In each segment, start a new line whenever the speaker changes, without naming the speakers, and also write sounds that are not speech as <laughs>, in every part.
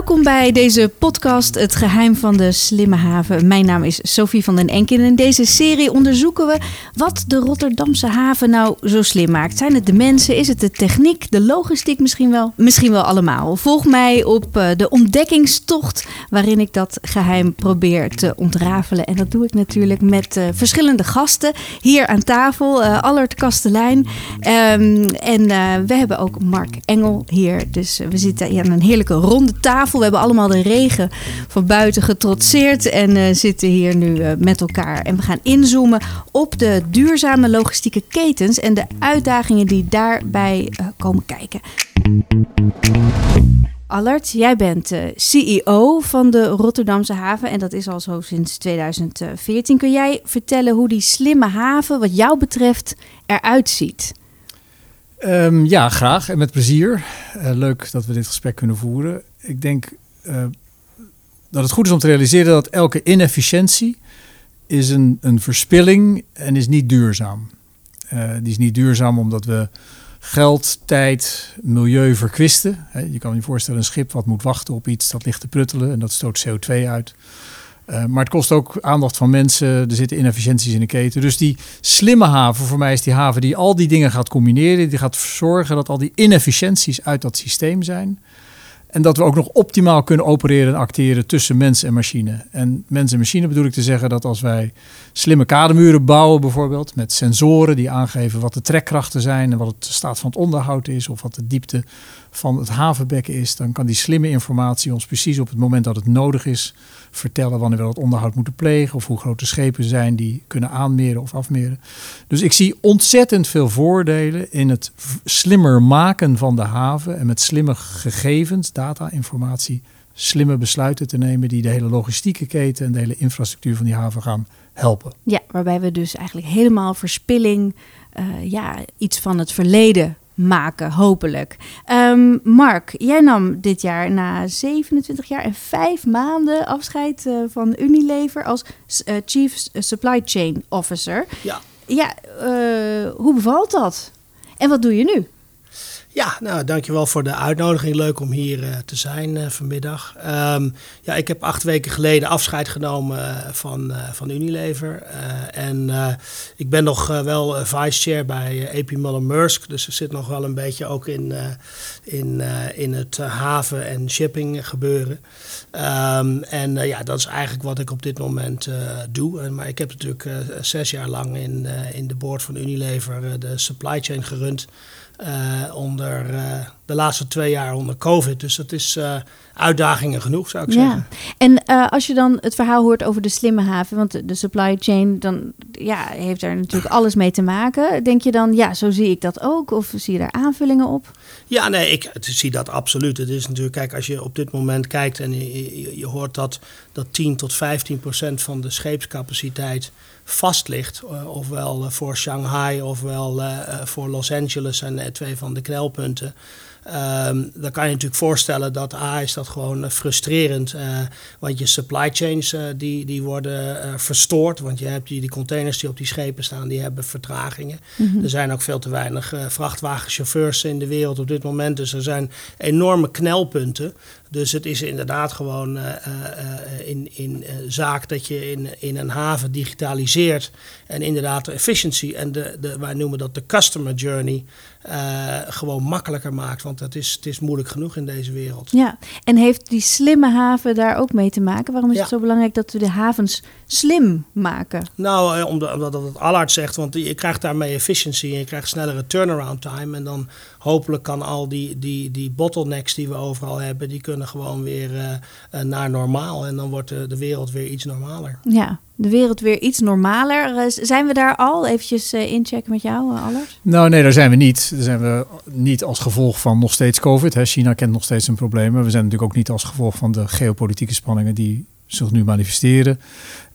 Welkom bij deze podcast Het Geheim van de Slimme Haven. Mijn naam is Sophie van den Enk en in deze serie onderzoeken we wat de Rotterdamse haven nou zo slim maakt. Zijn het de mensen, is het de techniek, de logistiek misschien wel? Misschien wel allemaal. Volg mij op eh, de ontdekkingstocht waarin ik dat geheim probeer te ontrafelen. En dat doe ik natuurlijk met uh, verschillende gasten hier aan tafel. Uh, Allard Kastelein um, en we hebben ook Mark Engel hier. Dus we zitten aan een heerlijke ronde tafel We hebben allemaal de regen van buiten getrotseerd en uh, zitten hier nu uh, met elkaar. En we gaan inzoomen op de duurzame logistieke ketens en de uitdagingen die daarbij uh, komen kijken. Allard, jij bent CEO van de Rotterdamse haven en dat is al zo sinds 2014. Kun jij vertellen hoe die slimme haven, wat jou betreft, eruit ziet?
Um, ja, graag en met plezier. Leuk dat we dit gesprek kunnen voeren. Ik denk uh, dat het goed is om te realiseren dat elke inefficiëntie is een, een verspilling en is niet duurzaam. Uh, die is niet duurzaam omdat we geld, tijd, milieu verkwisten. je kan je voorstellen een schip wat moet wachten op iets dat ligt te pruttelen en dat stoot CO2 uit. Uh, maar het kost ook aandacht van mensen. Er zitten inefficiënties in de keten. Dus die slimme haven, voor mij is die haven die al die dingen gaat combineren. Die gaat zorgen dat al die inefficiënties uit dat systeem zijn. En dat we ook nog optimaal kunnen opereren en acteren tussen mens en machine. En mens en machine bedoel ik te zeggen dat als wij slimme kademuren bouwen, bijvoorbeeld, met sensoren die aangeven wat de trekkrachten zijn en wat het staat van het onderhoud is, of wat de diepte van het havenbekken is, dan kan die slimme informatie ons precies op het moment dat het nodig is vertellen wanneer we dat onderhoud moeten plegen of hoe grote schepen zijn die kunnen aanmeren of afmeren. Dus ik zie ontzettend veel voordelen in het slimmer maken van de haven en met slimme gegevens, data, informatie, slimme besluiten te nemen die de hele logistieke keten en de hele infrastructuur van die haven gaan helpen.
Ja, waarbij we dus eigenlijk helemaal verspilling, uh, ja, iets van het verleden maken, hopelijk. Um, Mark, jij nam dit jaar na 27 jaar en 5 maanden afscheid uh, van Unilever als uh, Chief Supply Chain Officer.
Ja.
Ja, uh, hoe bevalt dat? En wat doe je nu?
Ja, nou, dankjewel voor de uitnodiging. Leuk om hier uh, te zijn uh, vanmiddag. Um, ja, ik heb acht weken geleden afscheid genomen uh, van, van Unilever. en ik ben nog wel vice chair bij AP Moller Maersk. Dus er zit nog wel een beetje ook in, in, in het haven en shipping gebeuren. Um, en ja, dat is eigenlijk wat ik op dit moment doe. maar ik heb natuurlijk zes jaar lang in, in de board van Unilever de supply chain gerund. Uh, onder uh, de laatste twee jaar onder COVID. Dus dat is uh, uitdagingen genoeg, zou ik
ja.
zeggen.
En als je dan het verhaal hoort over de slimme haven, want de supply chain, dan ja, heeft er natuurlijk alles mee te maken. Denk je dan, ja, zo zie ik dat ook? Of zie je daar aanvullingen op?
Ja, nee, ik zie dat absoluut. Het is natuurlijk, kijk, als je op dit moment kijkt en je, je, je hoort dat, dat 10 tot 15 procent van de scheepscapaciteit vast ligt. Uh, ofwel uh, voor Shanghai ofwel uh, voor Los Angeles zijn twee van de knelpunten. Um, dan kan je natuurlijk voorstellen dat A is dat gewoon frustrerend. Uh, want je supply chains uh, die, die worden uh, verstoord. Want je hebt die, die containers die op die schepen staan, die hebben vertragingen. Mm -hmm. Er zijn ook veel te weinig vrachtwagenchauffeurs in de wereld op dit moment. Dus er zijn enorme knelpunten. Dus het is inderdaad gewoon uh, uh, in, in zaak dat je in, in een haven digitaliseert. En inderdaad de efficiëntie en de, de, wij noemen dat de customer journey gewoon makkelijker maakt. Want het is, het is moeilijk genoeg in deze wereld.
Ja, en heeft die slimme haven daar ook mee te maken? Waarom is ja. het zo belangrijk dat we de havens slim maken?
Nou, omdat, omdat het Allard zegt, want je krijgt daarmee efficiëntie en je krijgt snellere turnaround time. En dan hopelijk kan al die, die, die bottlenecks die we overal hebben, die kunnen gewoon weer uh, naar normaal. En dan wordt de, de wereld weer iets normaler.
Ja, de wereld weer iets normaler. Uh, zijn we daar al? Eventjes uh, inchecken met jou, Allard?
Nou nee, daar zijn we niet. Daar zijn we niet als gevolg van nog steeds COVID. Hè. China kent nog steeds een probleem. We zijn natuurlijk ook niet als gevolg van de geopolitieke spanningen die zich nu manifesteren.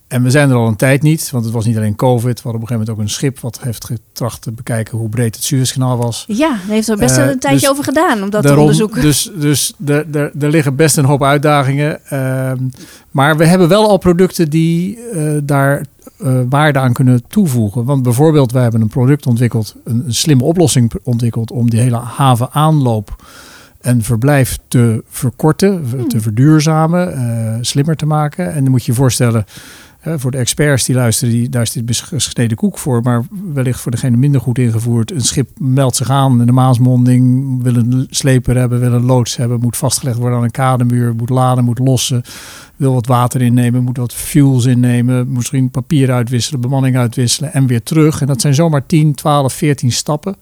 En we zijn er al een tijd niet, want het was niet alleen COVID. We hadden op een gegeven moment ook een schip wat heeft getracht te bekijken hoe breed het Suezkanaal was.
Ja, daar heeft er best uh, een tijdje dus over gedaan om dat
daarom,
te onderzoeken.
Dus, dus er, er, er liggen best een hoop uitdagingen. Uh, maar we hebben wel al producten die uh, daar waarde aan kunnen toevoegen. Want bijvoorbeeld, wij hebben een product ontwikkeld, een, een slimme oplossing ontwikkeld om die hele havenaanloop een verblijf te verkorten,
Hmm.
te verduurzamen, eh, slimmer te maken. En dan moet je je voorstellen, voor de experts die luisteren, die, daar is dit gesneden koek voor. Maar wellicht voor degene minder goed ingevoerd. Een schip meldt zich aan in de Maasmonding, wil een sleper hebben, wil een loods hebben, moet vastgelegd worden aan een kademuur, moet laden, moet lossen, wil wat water innemen, moet wat fuels innemen, misschien papier uitwisselen, bemanning uitwisselen en weer terug. En dat zijn zomaar 10, 12, 14 stappen.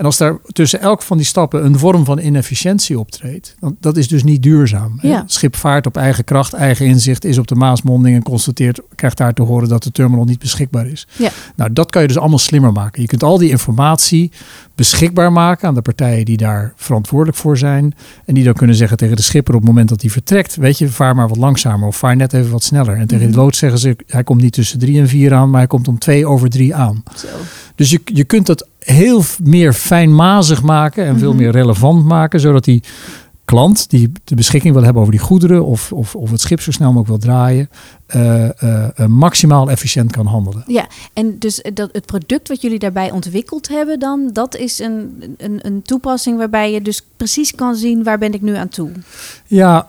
En als daar tussen elk van die stappen een vorm van inefficiëntie optreedt, dan dat is dus niet duurzaam.
Ja.
Schip vaart op eigen kracht, eigen inzicht, is op de Maasmonding en constateert, krijgt daar te horen dat de terminal niet beschikbaar is.
Ja.
Nou, dat kan je dus allemaal slimmer maken. Je kunt al die informatie beschikbaar maken aan de partijen die daar verantwoordelijk voor zijn. En die dan kunnen zeggen tegen de schipper op het moment dat hij vertrekt, weet je, vaar maar wat langzamer of vaar net even wat sneller. En tegen
Mhm.
de loods zeggen ze, hij komt niet tussen drie en vier aan, maar hij komt om twee over drie aan.
Zo.
Dus je, je kunt dat heel meer fijnmazig maken en veel
Mhm.
meer relevant maken, zodat die klant die de beschikking wil hebben over die goederen of, of, of het schip zo snel mogelijk wil draaien, eh, eh, eh, maximaal efficiënt kan handelen.
Ja, en dus dat, het product wat jullie daarbij ontwikkeld hebben dan, dat is een, een, een toepassing waarbij je dus precies kan zien waar ben ik nu aan toe.
Ja,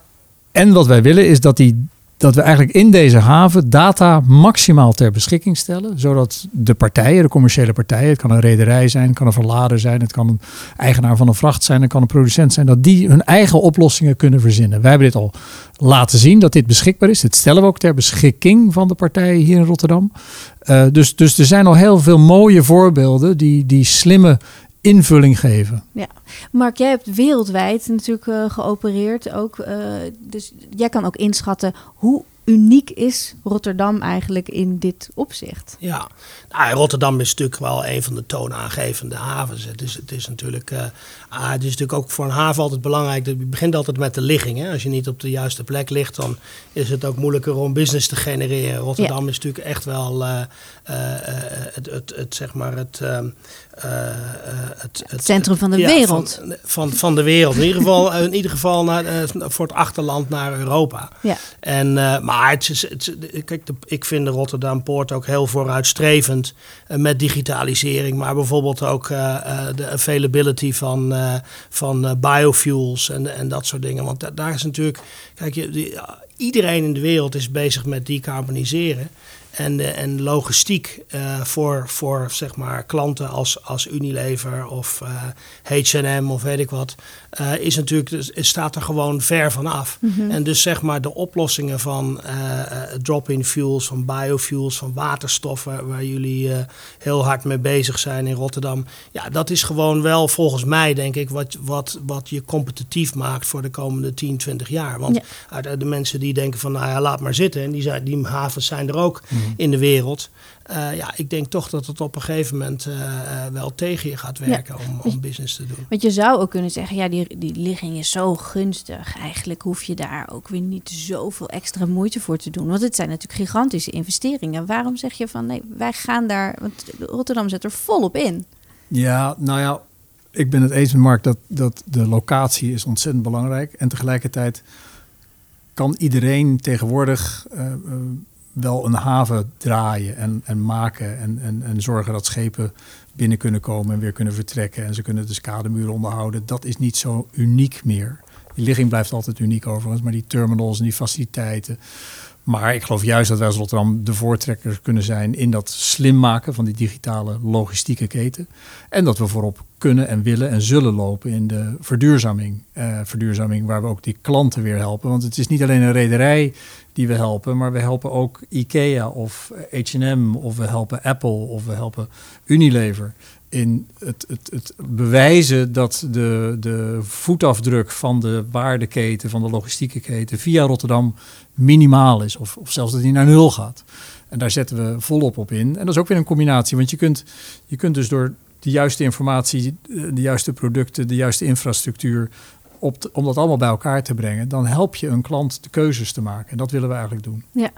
en wat wij willen is dat, die, dat we eigenlijk in deze haven data maximaal ter beschikking stellen. Zodat de partijen, de commerciële partijen, het kan een rederij zijn, het kan een verlader zijn, het kan een eigenaar van een vracht zijn, het kan een producent zijn, dat die hun eigen oplossingen kunnen verzinnen. Wij hebben dit al laten zien dat dit beschikbaar is. Dit stellen we ook ter beschikking van de partijen hier in Rotterdam. Eh, dus, dus er zijn al heel veel mooie voorbeelden die, die slimme invulling geven.
Mark, jij hebt wereldwijd natuurlijk eh, geopereerd ook. eh, dus jij kan ook inschatten hoe uniek is Rotterdam eigenlijk in dit opzicht.
Ja, nou, Rotterdam is natuurlijk wel een van de toonaangevende havens. Het is, het is natuurlijk, eh, ah, het is natuurlijk ook voor een haven altijd belangrijk. Je begint altijd met de ligging. Hè? Als je niet op de juiste plek ligt, dan is het ook moeilijker om business te genereren. Rotterdam is natuurlijk echt wel eh, eh, eh, het, het, het, zeg maar het, ehm, eh, eh, het,
Het centrum van de
ja,
wereld.
Van, van, van de wereld. In ieder geval, in ieder geval naar, voor het achterland naar Europa.
Ja.
En, maar het is, het kijk, de- ik vind de Rotterdam Poort ook heel vooruitstrevend met digitalisering. Maar bijvoorbeeld ook de availability van, eh, van eh, biofuels en, en dat soort dingen. Want da- daar is natuurlijk, kijk, je, die- iedereen in de wereld is bezig met decarboniseren. En, eh, en logistiek eh, voor, voor zeg maar, klanten als, als Unilever of eh, H&M of weet ik wat, eh, is natuurlijk, dus- staat er gewoon ver van af. En dus zeg maar de oplossingen van eh, eh, drop-in fuels, van biofuels, van waterstoffen, waar jullie eh, heel hard mee bezig zijn in Rotterdam. Ja, dat is gewoon wel volgens mij, denk ik, wat, wat, wat je competitief maakt voor de komende 10, 20 jaar. Want
Ja.
uit, uit de mensen die denken van, nou ja, laat maar zitten. En die, zijn, die havens zijn er ook in de wereld. Eh, ja, ik denk toch dat het op een gegeven moment eh, eh, wel tegen je gaat werken om, om business te doen.
Want je zou ook kunnen zeggen, ja, die, die ligging is zo gunstig. Eigenlijk hoef je daar ook weer niet zoveel extra moeite voor te doen. Want het zijn natuurlijk gigantische investeringen. Waarom zeg je van, nee, wij gaan daar... Want Rotterdam zet er volop in.
Ja, nou ja, ik ben het eens met Mark dat, dat de locatie is ontzettend belangrijk. En tegelijkertijd kan iedereen tegenwoordig eh, eh, wel een haven draaien en, en maken. En, en, en zorgen dat schepen binnen kunnen komen en weer kunnen vertrekken. En ze kunnen dus kademuren onderhouden. Dat is niet zo uniek meer. Die ligging blijft altijd uniek overigens, maar die terminals en die faciliteiten. Maar ik geloof juist dat wij als Rotterdam de voortrekkers kunnen zijn in dat slim maken van die digitale logistieke keten. En dat we voorop kunnen en willen en zullen lopen in de verduurzaming. Eh, verduurzaming waar we ook die klanten weer helpen. Want het is niet alleen een rederij die we helpen, maar we helpen ook IKEA of H&M of we helpen Apple of we helpen Unilever in het, het, het bewijzen dat de, de voetafdruk van de waardeketen, van de logistieke keten via Rotterdam minimaal is. Of, of zelfs dat die naar nul gaat. En daar zetten we volop op in. En dat is ook weer een combinatie. Want je kunt, je kunt dus door de juiste informatie, de juiste producten, de juiste infrastructuur. Op om dat allemaal bij elkaar te brengen, dan help je een klant de keuzes te maken. En dat willen we eigenlijk doen.
Ja.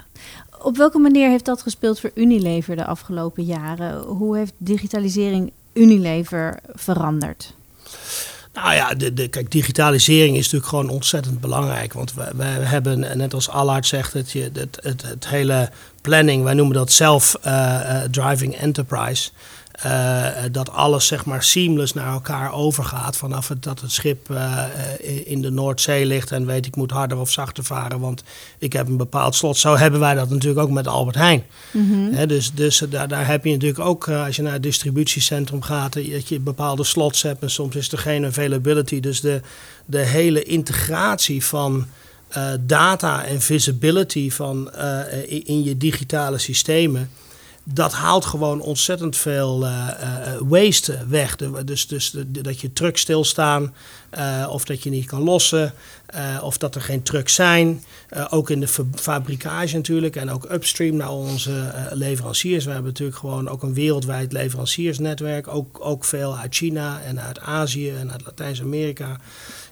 Op welke manier heeft dat gespeeld voor Unilever de afgelopen jaren? Hoe heeft digitalisering Unilever veranderd?
Nou ja, de, de, kijk, digitalisering is natuurlijk gewoon ontzettend belangrijk. Want we, we hebben, eh, net als Allard zegt, het, het, het, het hele planning, wij noemen dat self-driving enterprise. Uh, dat alles zeg maar seamless naar elkaar overgaat. Vanaf het, dat het schip uh, in de Noordzee ligt en weet ik moet harder of zachter varen, want ik heb een bepaald slot. Zo hebben wij dat natuurlijk ook met Albert Heijn. Mm dus dus daar, daar heb je natuurlijk ook, als je naar het distributiecentrum gaat, dat je bepaalde slots hebt en soms is er geen availability. Dus de, de hele integratie van data en visibility van, in je digitale systemen dat haalt gewoon ontzettend veel uh, uh, waste weg. dus dus dat je trucks stilstaan, uh, of dat je niet kan lossen, of dat er geen trucks zijn. ook in de fabrikage natuurlijk en ook upstream naar onze leveranciers. We hebben natuurlijk gewoon ook een wereldwijd leveranciersnetwerk. Ook, ook veel uit China en uit Azië en uit Latijns-Amerika.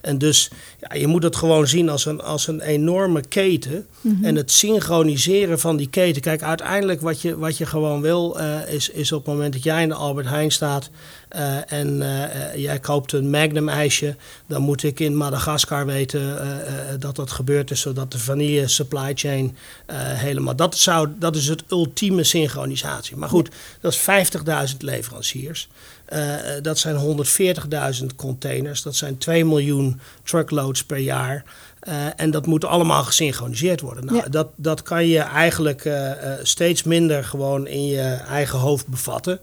En dus ja, je moet het gewoon zien als een, als een enorme keten. Mhm. En het synchroniseren van die keten. Kijk, uiteindelijk wat je, wat je gewoon wil, uh, is, is op het moment dat jij in de Albert Heijn staat. Uh, en uh, jij koopt een Magnum ijsje, dan moet ik in Madagaskar weten dat dat gebeurd is, zodat de vanille supply chain helemaal. Dat, zou, dat is het ultieme synchronisatie. Maar goed, dat is 50.000 leveranciers. Uh, dat zijn 140.000 containers, dat zijn 2 miljoen truckloads per jaar. Uh, en dat moet allemaal gesynchroniseerd worden. Nou, dat, dat kan je eigenlijk uh, steeds minder gewoon in je eigen hoofd bevatten.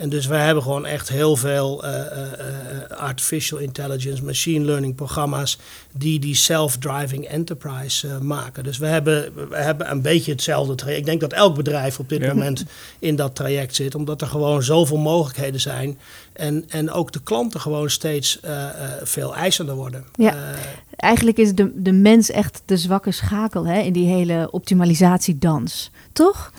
En dus wij hebben gewoon echt heel veel uh, uh, artificial intelligence, machine learning programma's die die self-driving enterprise uh, maken. Dus we hebben, we hebben een beetje hetzelfde traject. Ik denk dat elk bedrijf op dit moment in dat traject zit, omdat er gewoon zoveel mogelijkheden zijn. En, en ook de klanten gewoon steeds veel eisender worden.
Ja. Eigenlijk is de, de mens echt de zwakke schakel hè, in die hele optimalisatiedans, toch?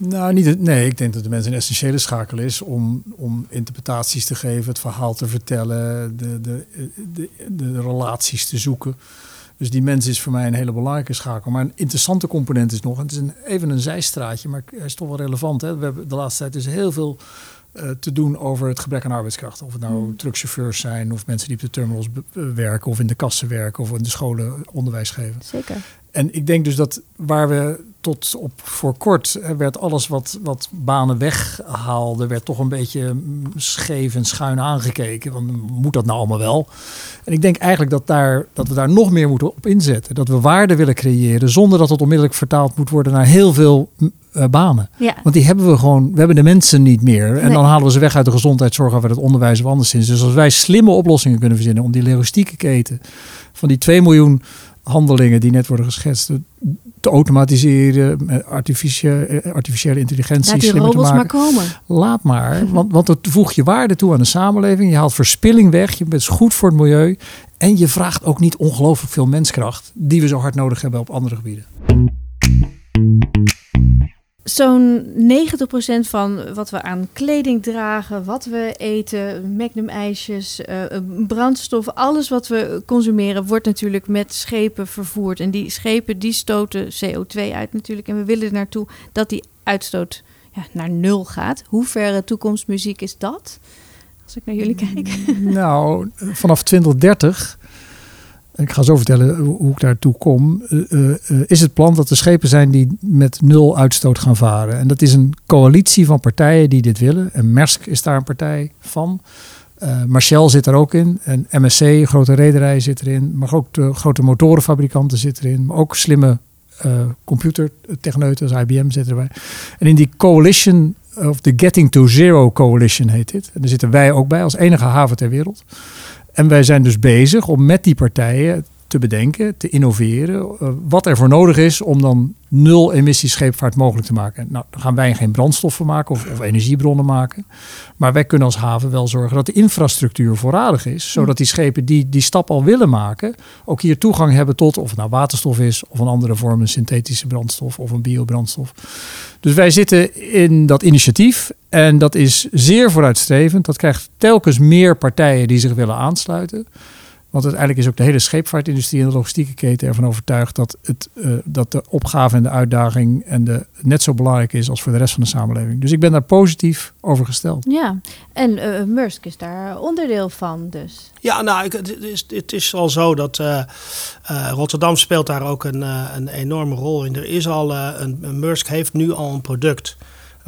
Nou, niet, nee, ik denk dat de mens een essentiële schakel is om, om interpretaties te geven, het verhaal te vertellen, de, de, de, de relaties te zoeken. Dus die mens is voor mij een hele belangrijke schakel. Maar een interessante component is nog, en het is een, even een zijstraatje, maar hij is toch wel relevant. Hè? We hebben de laatste tijd dus heel veel uh, te doen over het gebrek aan arbeidskrachten. Of het nou truckchauffeurs zijn, of mensen die op de terminals werken, of in de kassen werken, of in de scholen onderwijs geven.
Zeker.
En ik denk dus dat waar we tot op voor kort werd alles wat, wat banen weghaalde, werd toch een beetje scheef en schuin aangekeken. Want moet dat nou allemaal wel? En ik denk eigenlijk dat, daar, dat we daar nog meer moeten op inzetten. Dat we waarde willen creëren zonder dat het onmiddellijk vertaald moet worden naar heel veel uh, banen.
Ja.
Want die hebben we gewoon, we hebben de mensen niet meer. En dan halen we ze weg uit de gezondheidszorg of uit het onderwijs of anderszins. Dus als wij slimme oplossingen kunnen verzinnen om die logistieke keten van die 2 miljoen handelingen die net worden geschetst te automatiseren, met artificiële, eh, artificiële intelligentie
Laat die
slimmer
robots
te maken.
maar komen.
Laat maar, want, want dat voeg je waarde toe aan de samenleving. Je haalt verspilling weg, je bent goed voor het milieu en je vraagt ook niet ongelooflijk veel menskracht die we zo hard nodig hebben op andere gebieden
zo'n 90% van wat we aan kleding dragen, wat we eten, magnum-ijsjes, uh, brandstof, alles wat we consumeren, wordt natuurlijk met schepen vervoerd. En die schepen die stoten CO2 uit natuurlijk. En we willen naartoe dat die uitstoot ja, naar nul gaat. Hoe verre toekomstmuziek is dat? Als ik naar jullie kijk.
Nou, vanaf 2030 ik ga zo vertellen hoe ik daartoe kom, uh, is het plan dat er schepen zijn die met nul uitstoot gaan varen. En dat is een coalitie van partijen die dit willen. En Maersk is daar een partij van. Marshall zit er ook in. En MSC, grote rederij, zit erin. Maar ook de grote motorenfabrikanten zitten erin. Maar ook slimme uh, computertechneuten, als IBM zit erbij. En in die coalition, of de Getting to Zero Coalition heet dit. En daar zitten wij ook bij als enige haven ter wereld. En wij zijn dus bezig om met die partijen te bedenken, te innoveren, uh, wat er voor nodig is om dan nul emissie scheepvaart mogelijk te maken. Nou, dan gaan wij geen brandstoffen maken of, of, energiebronnen maken. Maar wij kunnen als haven wel zorgen dat de infrastructuur voorradig is. Zodat die schepen die die stap al willen maken, ook hier toegang hebben tot of het nou waterstof is of een andere vorm, een synthetische brandstof of een biobrandstof. Dus wij zitten in dat initiatief en dat is zeer vooruitstrevend. Dat krijgt telkens meer partijen die zich willen aansluiten. Want uiteindelijk is ook de hele scheepvaartindustrie en de logistieke keten ervan overtuigd dat, het, uh, dat de opgave en de uitdaging en de, net zo belangrijk is als voor de rest van de samenleving. Dus ik ben daar positief over gesteld.
Ja, en uh, is daar onderdeel van dus.
Ja, nou, ik, het, is, het is al zo dat uh, Rotterdam speelt daar ook een, een enorme rol in. Er is al, een, een heeft nu al een product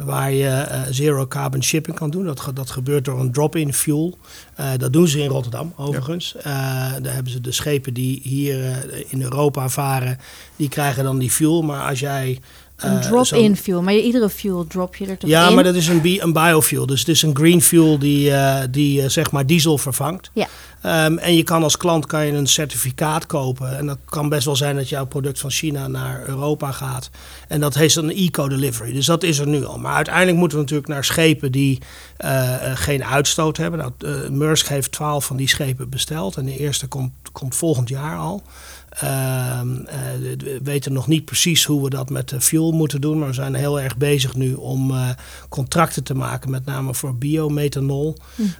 waar je eh, zero carbon shipping kan doen. Dat, ge- dat gebeurt door een drop-in fuel. Eh, dat doen ze in Rotterdam overigens. Eh, daar hebben ze de schepen die hier in Europa varen, die krijgen dan die fuel. Maar als jij...
Een drop-in fuel. Maar je, iedere fuel drop je er toch
ja,
in?
maar dat is een, bi- een biofuel. Dus het is een green fuel die, eh, die zeg maar diesel vervangt.
Ja.
Ehm, en je kan als klant kan je een certificaat kopen. En dat kan best wel zijn dat jouw product van China naar Europa gaat. En dat heet een eco-delivery. Dus dat is er nu al. Maar uiteindelijk moeten we natuurlijk naar schepen die eh, eh, geen uitstoot hebben. Nou, eh, Maersk heeft 12 van die schepen besteld. En de eerste komt, komt volgend jaar al. Ehm, eh, we weten nog niet precies hoe we dat met de fuel moeten doen. Maar we zijn heel erg bezig nu om contracten te maken. Met name voor biomethanol.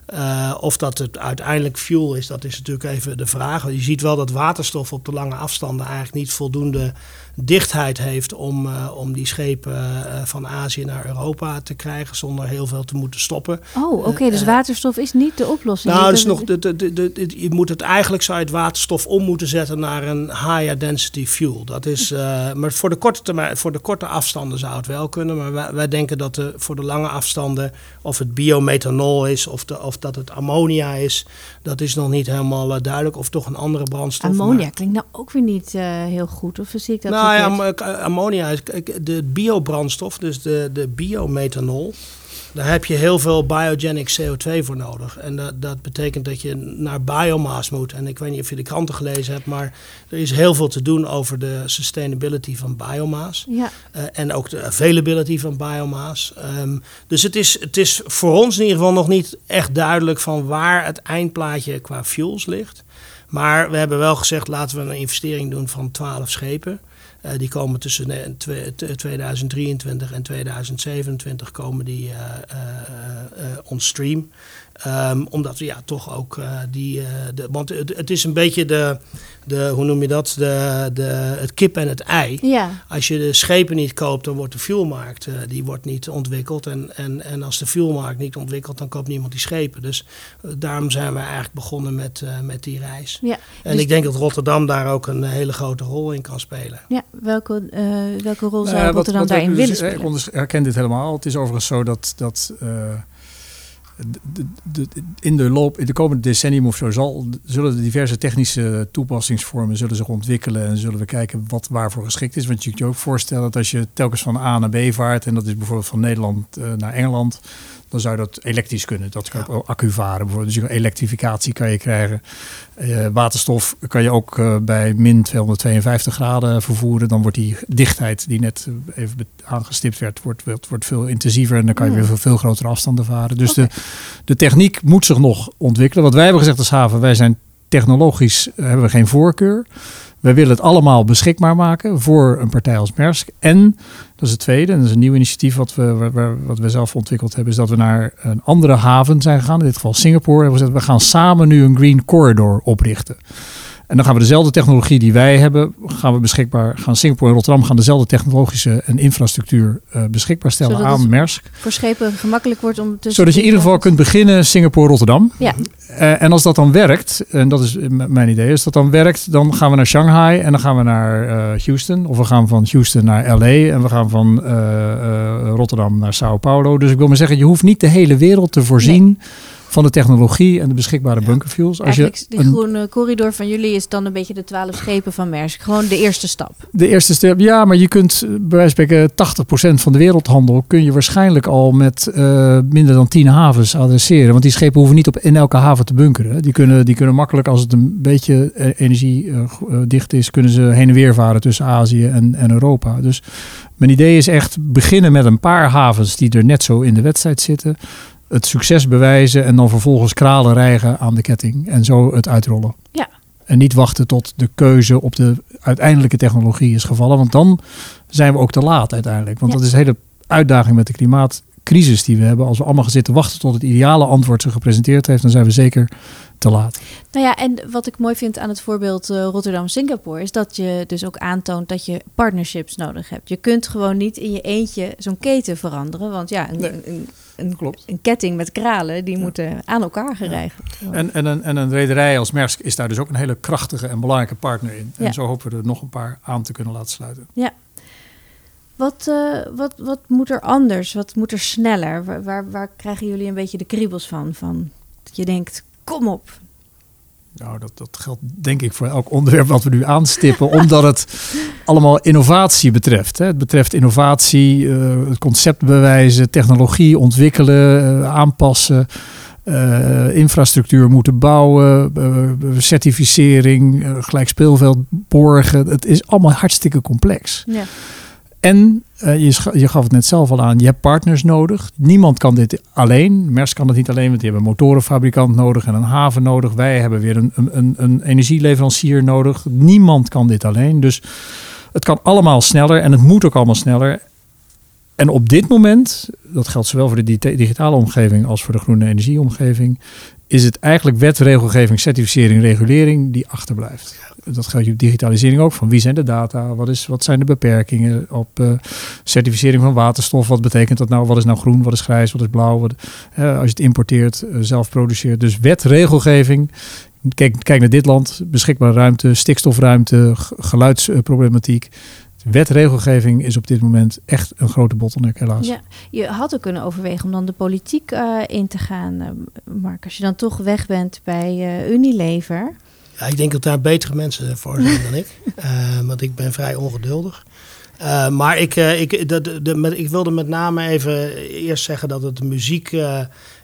Eh, of dat het uiteindelijk fuel is, dat is natuurlijk even de vraag. Je ziet wel dat waterstof op de lange afstanden eigenlijk niet voldoende dichtheid heeft om, eh, om die schepen eh, van Azië naar Europa te krijgen zonder heel veel te moeten stoppen.
Oh, oké. dus
Eh,
waterstof is niet de oplossing.
Nou, is nog, de, de, de, je moet het eigenlijk zou je het waterstof om moeten zetten naar een higher density fuel. Dat is, maar voor de, korte termijn, voor de korte afstanden zou het wel kunnen. Maar wij, wij denken dat de, voor de lange afstanden, of het biomethanol is of, de, of dat het ammonia is, dat is nog niet helemaal eh, duidelijk. Of toch een andere brandstof.
Ammonia
maar-
klinkt nou ook weer niet eh, heel goed. Of zie ik dat
nou ja, am- ammonia is de biobrandstof, dus de, de biomethanol. Daar heb je heel veel biogenic CO2 voor nodig. En dat, dat betekent dat je naar biomass moet. En ik weet niet of je de kranten gelezen hebt, maar er is heel veel te doen over de sustainability van biomass.
Ja,
Eh, en ook de availability van biomass. Ehm, dus het is, het is voor ons in ieder geval nog niet echt duidelijk van waar het eindplaatje qua fuels ligt. Maar we hebben wel gezegd, laten we een investering doen van 12 schepen. Eh, die komen tussen eh, twe- t- 2023 en 2027 komen die eh, eh, eh, on stream. Ehm, omdat we ja, toch ook eh, die. eh, de, want het, het is een beetje de, de. Hoe noem je dat? De, de, het kip en het ei.
ja.
Als je de schepen niet koopt, dan wordt de fuelmarkt eh, die wordt niet ontwikkeld. En, en, en als de fuelmarkt niet ontwikkelt, dan koopt niemand die schepen. Dus daarom zijn we eigenlijk begonnen met, eh, met die reis.
ja.
En
Dus-
ik denk dat Rotterdam daar ook een hele grote rol in kan spelen.
ja. Welke, eh, welke rol zou
Nou wat-
Rotterdam
wat
daarin willen
dus- eh,
spelen?
Ik herken dit helemaal. Het is overigens zo dat, dat eh, in, de loop, in de komende decennium of zo zal, zullen de diverse technische toepassingsvormen zullen zich ontwikkelen en zullen we kijken wat waarvoor geschikt is. Want je kunt je ook voorstellen dat als je telkens van A naar B vaart en dat is bijvoorbeeld van Nederland eh, naar Engeland, dan zou dat elektrisch kunnen. Dat kan ook accu varen bijvoorbeeld. Dus elektrificatie kan je krijgen. Eh, waterstof kan je ook eh, bij min 252 graden vervoeren. Dan wordt die dichtheid die net eh, even aangestipt werd, wordt, wordt, wordt veel intensiever. En dan kan je
Hmm.
weer veel, veel grotere afstanden varen. Dus de, de techniek moet zich nog ontwikkelen. Wat wij hebben gezegd als haven, wij zijn technologisch, hebben we geen voorkeur. Wij willen het allemaal beschikbaar maken voor een partij als Maersk. En, dat is het tweede, en dat is een nieuw initiatief wat we, wat we zelf ontwikkeld hebben, is dat we naar een andere haven zijn gegaan. In dit geval Singapore. Hebben we we gaan samen nu een Green Corridor oprichten. En dan gaan we dezelfde technologie die wij hebben, gaan we beschikbaar gaan. Singapore en Rotterdam gaan dezelfde technologische en infrastructuur eh, beschikbaar stellen
Zodat
aan Maersk.
Voor schepen gemakkelijk wordt om tussen
Zodat je in ieder geval kunt beginnen Singapore-Rotterdam.
Ja,
Eh, en als dat dan werkt, en dat is mijn idee, als dat dan werkt, dan gaan we naar Shanghai en dan gaan we naar eh, Houston. Of we gaan van Houston naar LA en we gaan van Rotterdam naar Sao Paulo. Dus ik wil maar zeggen, je hoeft niet de hele wereld te voorzien van de technologie en de beschikbare bunkerfuels. Als je
die groene corridor van jullie is dan een beetje de twaalf schepen van Maersk. Gewoon de eerste stap.
De eerste stap, ja, maar je kunt eh, bij wijze van spreken 80% van de wereldhandel kun je waarschijnlijk al met eh, minder dan 10 havens adresseren. Want die schepen hoeven niet op in elke haven te bunkeren. Die kunnen, die kunnen makkelijk, als het een beetje eh, energiedicht is, kunnen ze heen en weer varen tussen Azië en, en Europa. Dus mijn idee is echt beginnen met een paar havens die er net zo in de wedstrijd zitten. Het succes bewijzen en dan vervolgens kralen rijgen aan de ketting. En zo het uitrollen.
Ja.
En niet wachten tot de keuze op de uiteindelijke technologie is gevallen. Want dan zijn we ook te laat uiteindelijk. Want
Ja.
dat is de hele uitdaging met de klimaatcrisis die we hebben. Als we allemaal gaan zitten wachten tot het ideale antwoord zich gepresenteerd heeft, dan zijn we zeker te laat.
Nou ja, en wat ik mooi vind aan het voorbeeld eh, Rotterdam-Singapore is dat je dus ook aantoont dat je partnerships nodig hebt. Je kunt gewoon niet in je eentje zo'n keten veranderen. Want ja, een,
Nee,
een, een,
klopt.
een ketting met kralen, die moeten aan elkaar geregeld worden.
En, en, een, en een rederij als Maersk is daar dus ook een hele krachtige en belangrijke partner in. En
Ja.
zo hopen we er nog een paar aan te kunnen laten sluiten.
Wat Wat, uh, wat, wat moet er anders? Wat moet er sneller? Waar, waar, waar krijgen jullie een beetje de kriebels van? van dat je denkt, kom op,
nou, dat, dat geldt denk ik voor elk onderwerp wat we nu aanstippen, <laughs> omdat het allemaal innovatie betreft. Hè. Het betreft innovatie, uh, concept bewijzen, technologie ontwikkelen, uh, aanpassen, uh, infrastructuur moeten bouwen, certificering, gelijk speelveld borgen. Het is allemaal hartstikke complex. Ja. En uh, je, je, gaf het net zelf al aan, je hebt partners nodig. Niemand kan dit alleen. Mers kan het niet alleen, want die hebben een motorenfabrikant nodig en een haven nodig. Wij hebben weer een, een, een energieleverancier nodig. Niemand kan dit alleen. Dus het kan allemaal sneller en het moet ook allemaal sneller. En op dit moment, dat geldt zowel voor de digitale omgeving als voor de groene energieomgeving, is het eigenlijk wet, regelgeving, certificering, regulering die achterblijft. Dat geldt op digitalisering ook. Van wie zijn de data? Wat, is, wat zijn de beperkingen op uh, certificering van waterstof? Wat betekent dat nou? Wat is nou groen? Wat is grijs? Wat is blauw? Als je het importeert, uh, zelf produceert. Dus wet, regelgeving. Kijk, kijk naar dit land. Beschikbare ruimte, stikstofruimte, geluidsproblematiek. Wetregelgeving is op dit moment echt een grote bottleneck, helaas. Ja,
je had ook kunnen overwegen om dan de politiek uh, in te gaan, Mark. Als je dan toch weg bent bij Unilever.
Ik denk dat daar betere mensen voor zijn dan ik. <laughs> want ik ben vrij ongeduldig. maar ik, ik, de, de, met, ik wilde met name even eerst zeggen dat het muziek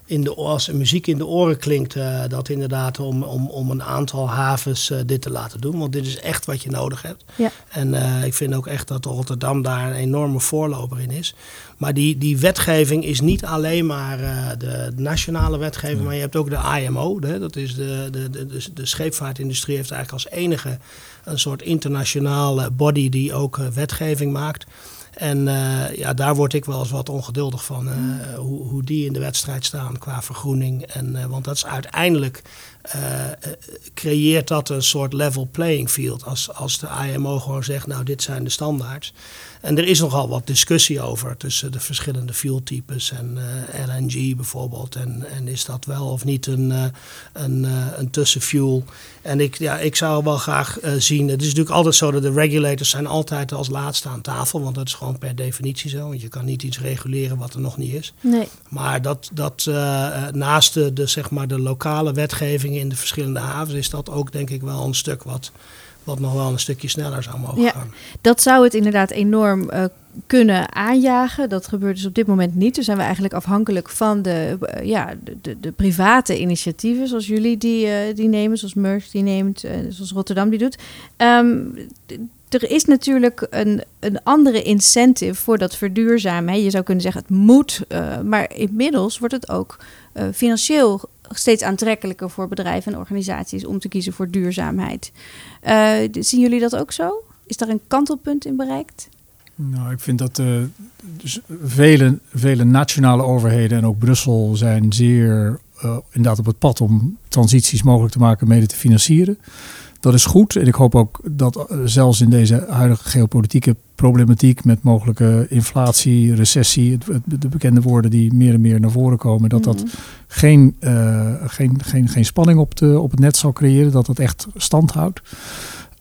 in de, als muziek in de oren klinkt, dat inderdaad om, om, om een aantal havens dit te laten doen. Want dit is echt wat je nodig hebt. Ja. En ik vind ook echt dat Rotterdam daar een enorme voorloper in is. Maar die, die wetgeving is niet alleen maar de nationale wetgeving, maar je hebt ook de IMO. Dat is de, de, de, de, de scheepvaartindustrie heeft eigenlijk als enige een soort internationale body die ook wetgeving maakt. En uh, ja, daar word ik wel eens wat ongeduldig van. Uh, hoe, hoe die in de wedstrijd staan qua vergroening. En, uh, want dat is uiteindelijk creëert dat een soort level playing field. Als, als de IMO gewoon zegt, nou dit zijn de standaards. En er is nogal wat discussie over tussen de verschillende fueltypes en LNG bijvoorbeeld. En, en is dat wel of niet een, een, een tussenfuel? En ik, ja, ik zou wel graag zien. Het is natuurlijk altijd zo dat de regulators zijn altijd als laatste aan tafel. Want dat is gewoon per definitie zo. Want je kan niet iets reguleren wat er nog niet is. Nee. Maar dat, dat uh, naast de, de, zeg maar de lokale wetgeving in de verschillende havens... is dat ook denk ik wel een stuk wat, wat nog wel een stukje sneller zou mogen ja, gaan.
Dat zou het inderdaad enorm uh, kunnen aanjagen. Dat gebeurt dus op dit moment niet. Dus zijn we eigenlijk afhankelijk van de, ja, de, de, de, private initiatieven, zoals jullie die, uh, die nemen, zoals Merck die neemt, zoals Rotterdam die doet. Um, er is natuurlijk een, een andere incentive voor dat verduurzamen. Je zou kunnen zeggen het moet, maar inmiddels wordt het ook financieel steeds aantrekkelijker voor bedrijven en organisaties om te kiezen voor duurzaamheid. Uh, zien jullie dat ook zo? Is daar een kantelpunt in bereikt?
Nou, ik vind dat uh, vele, vele nationale overheden en ook Brussel zijn zeer uh, inderdaad op het pad om transities mogelijk te maken, mede te financieren. Dat is goed. En ik hoop ook dat uh, zelfs in deze huidige geopolitieke problematiek met mogelijke inflatie, recessie, het, het, de bekende woorden die meer en meer naar voren komen, dat dat mm -hmm. geen, geen, geen, geen spanning op, de, op het net zal creëren, dat dat echt stand houdt.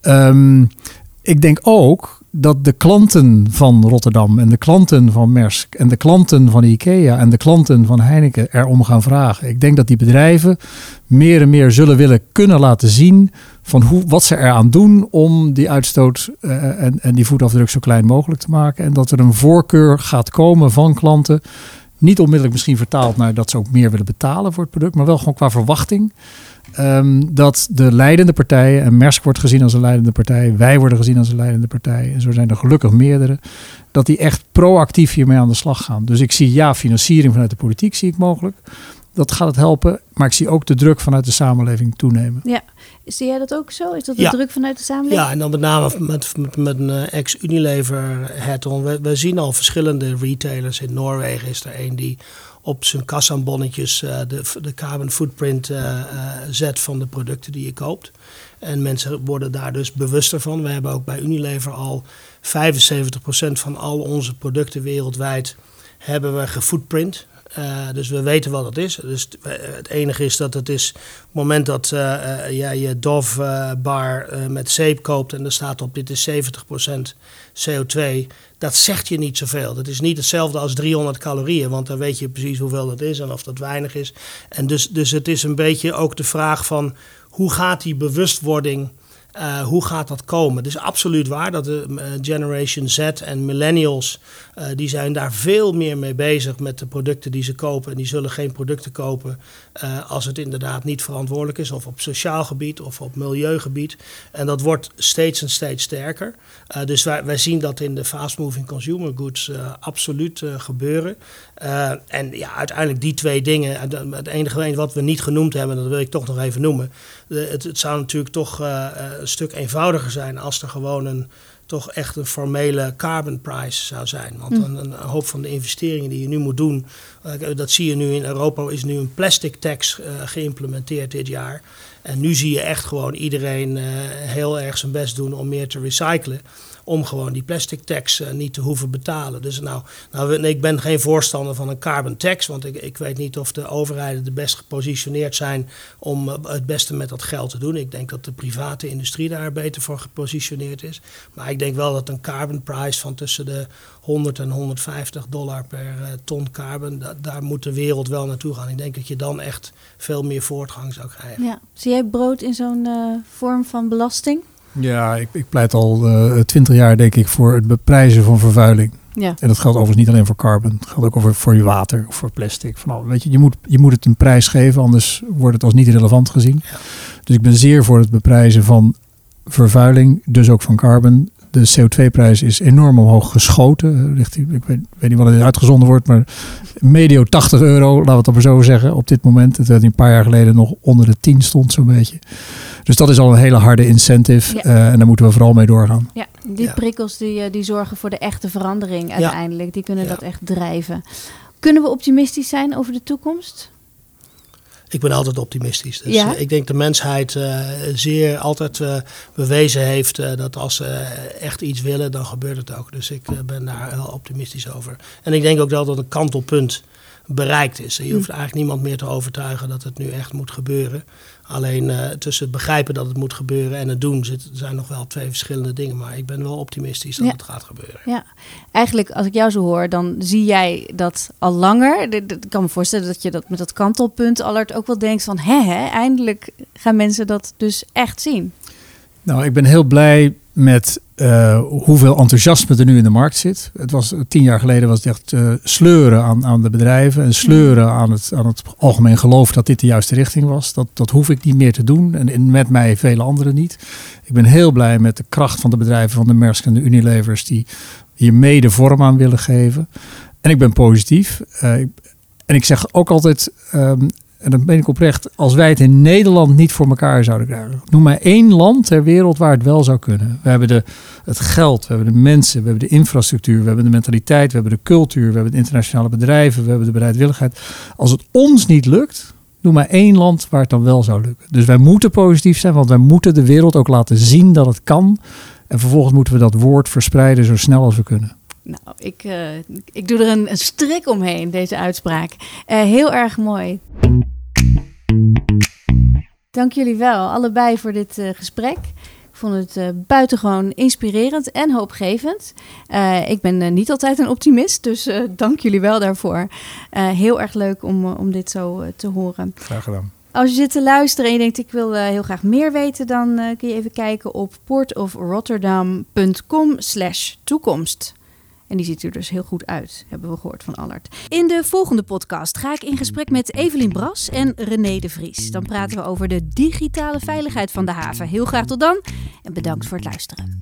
Um, ik denk ook dat de klanten van Rotterdam en de klanten van Maersk en de klanten van IKEA en de klanten van Heineken erom gaan vragen. Ik denk dat die bedrijven meer en meer zullen willen kunnen laten zien van hoe, wat ze eraan doen om die uitstoot uh, en, en die voetafdruk zo klein mogelijk te maken. En dat er een voorkeur gaat komen van klanten. Niet onmiddellijk misschien vertaald naar dat ze ook meer willen betalen voor het product, maar wel gewoon qua verwachting. Um, dat de leidende partijen, en Mersk wordt gezien als een leidende partij, wij worden gezien als een leidende partij, en zo zijn er gelukkig meerdere, dat die echt proactief hiermee aan de slag gaan. Dus ik zie ja, financiering vanuit de politiek zie ik mogelijk. Dat gaat het helpen, maar ik zie ook de druk vanuit de samenleving toenemen.
Ja, zie jij dat ook zo? Is dat de ja. druk vanuit de samenleving?
Ja, en dan met name met, met, met een eh, ex-Unilever Heton. We, we zien al verschillende retailers. In Noorwegen is er een die op zijn kassabonnetjes uh, de, de carbon footprint uh, uh, zet van de producten die je koopt. En mensen worden daar dus bewuster van. We hebben ook bij Unilever al 75% van al onze producten wereldwijd hebben we gefootprint. Uh, dus we weten wat het is. Dus het enige is dat het is op het moment dat uh, uh, jij je Dove bar met zeep koopt en er staat op dit is 70% CO2, dat zegt je niet zoveel. Dat is niet hetzelfde als 300 calorieën, want dan weet je precies hoeveel dat is en of dat weinig is. En dus, dus het is een beetje ook de vraag van hoe gaat die bewustwording uh, hoe gaat dat komen? Is absoluut waar dat de uh, Generation Z en millennials, uh, die zijn daar veel meer mee bezig met de producten die ze kopen. En die zullen geen producten kopen als het inderdaad niet verantwoordelijk is. Of op sociaal gebied of op milieugebied. En dat wordt steeds en steeds sterker. dus wij, wij zien dat in de fast-moving consumer goods absoluut gebeuren. En ja, uiteindelijk die twee dingen. Het enige wat we niet genoemd hebben, dat wil ik toch nog even noemen. het, het zou natuurlijk toch een stuk eenvoudiger zijn als er gewoon een toch echt een formele carbon price zou zijn. Want hm. een, een, hoop van de investeringen die je nu moet doen, uh, dat zie je nu in Europa, is nu een plastic tax geïmplementeerd dit jaar. En nu zie je echt gewoon iedereen heel erg zijn best doen om meer te recyclen om gewoon die plastic tax uh, niet te hoeven betalen. Dus nou, nou, ik ben geen voorstander van een carbon tax, want ik, ik weet niet of de overheden de best gepositioneerd zijn om uh, het beste met dat geld te doen. Ik denk dat de private industrie daar beter voor gepositioneerd is. Maar ik denk wel dat een carbon price van tussen de 100 en 150 dollar per uh, ton carbon, da daar moet de wereld wel naartoe gaan. Ik denk dat je dan echt veel meer voortgang zou krijgen.
Ja. Zie jij brood in zo'n vorm van belasting?
Ja, ik, ik pleit al eh, twintig jaar denk ik voor het beprijzen van vervuiling. Ja. En dat geldt overigens niet alleen voor carbon. Het geldt ook over voor je water of voor plastic. Van weet je, je, moet, je moet het een prijs geven, anders wordt het als niet relevant gezien. Ja. Dus ik ben zeer voor het beprijzen van vervuiling, dus ook van carbon. De CO2-prijs is enorm omhoog geschoten. Richting, ik weet, weet niet wat het uitgezonden wordt, maar medio 80 euro, laten we het maar zo zeggen, op dit moment. Het werd een paar jaar geleden nog onder de 10 stond zo'n beetje. Dus dat is al een hele harde incentive uh, en daar moeten we vooral mee doorgaan.
Ja, die prikkels die, eh, die zorgen voor de echte verandering uiteindelijk. Die kunnen dat echt drijven. Kunnen we optimistisch zijn over de toekomst?
Ik ben altijd optimistisch. Dus ja? ik denk de mensheid uh, zeer altijd uh, bewezen heeft uh, dat als ze echt iets willen, dan gebeurt het ook. Dus ik ben daar heel optimistisch over. En ik denk ook dat dat een kantelpunt bereikt is. Je hm. hoeft eigenlijk niemand meer te overtuigen dat het nu echt moet gebeuren. Alleen uh, tussen het begrijpen dat het moet gebeuren en het doen zit, zijn nog wel twee verschillende dingen. Maar ik ben wel optimistisch dat het gaat gebeuren.
Ja, eigenlijk als ik jou zo hoor, dan zie jij dat al langer. Ik kan me voorstellen dat je dat met dat kantelpunt alert ook wel denkt van... hè, hè eindelijk gaan mensen dat dus echt zien.
Nou, ik ben heel blij met uh, hoeveel enthousiasme er nu in de markt zit. Het was tien jaar geleden was het echt uh, sleuren aan, aan de bedrijven en sleuren aan het, aan het algemeen geloof dat dit de juiste richting was. Dat, dat hoef ik niet meer te doen en met mij vele anderen niet. Ik ben heel blij met de kracht van de bedrijven van de Maersk en de Unilevers die hier mede vorm aan willen geven. En ik ben positief. Uh, en ik zeg ook altijd, um, en dat ben ik oprecht, als wij het in Nederland niet voor elkaar zouden krijgen. Noem maar één land ter wereld waar het wel zou kunnen. We hebben de, het geld, we hebben de mensen, we hebben de infrastructuur, we hebben de mentaliteit, we hebben de cultuur, we hebben internationale bedrijven, we hebben de bereidwilligheid. Als het ons niet lukt, noem maar één land waar het dan wel zou lukken. Dus wij moeten positief zijn, want wij moeten de wereld ook laten zien dat het kan. En vervolgens moeten we dat woord verspreiden zo snel als we kunnen.
Nou, ik, uh, ik doe er een, strik omheen, deze uitspraak. Uh, heel erg mooi. Dank jullie wel, allebei, voor dit uh, gesprek. Ik vond het uh, buitengewoon inspirerend en hoopgevend. Uh, ik ben niet altijd een optimist, dus dank jullie wel daarvoor. heel erg leuk om, om dit zo te horen.
Graag gedaan.
Als je zit te luisteren en je denkt ik wil heel graag meer weten, dan kun je even kijken op portofrotterdam.com slash toekomst. En die ziet er dus heel goed uit, hebben we gehoord van Allard. In de volgende podcast ga ik in gesprek met Evelien Bras en René de Vries. Dan praten we over de digitale veiligheid van de haven. Heel graag tot dan en bedankt voor het luisteren.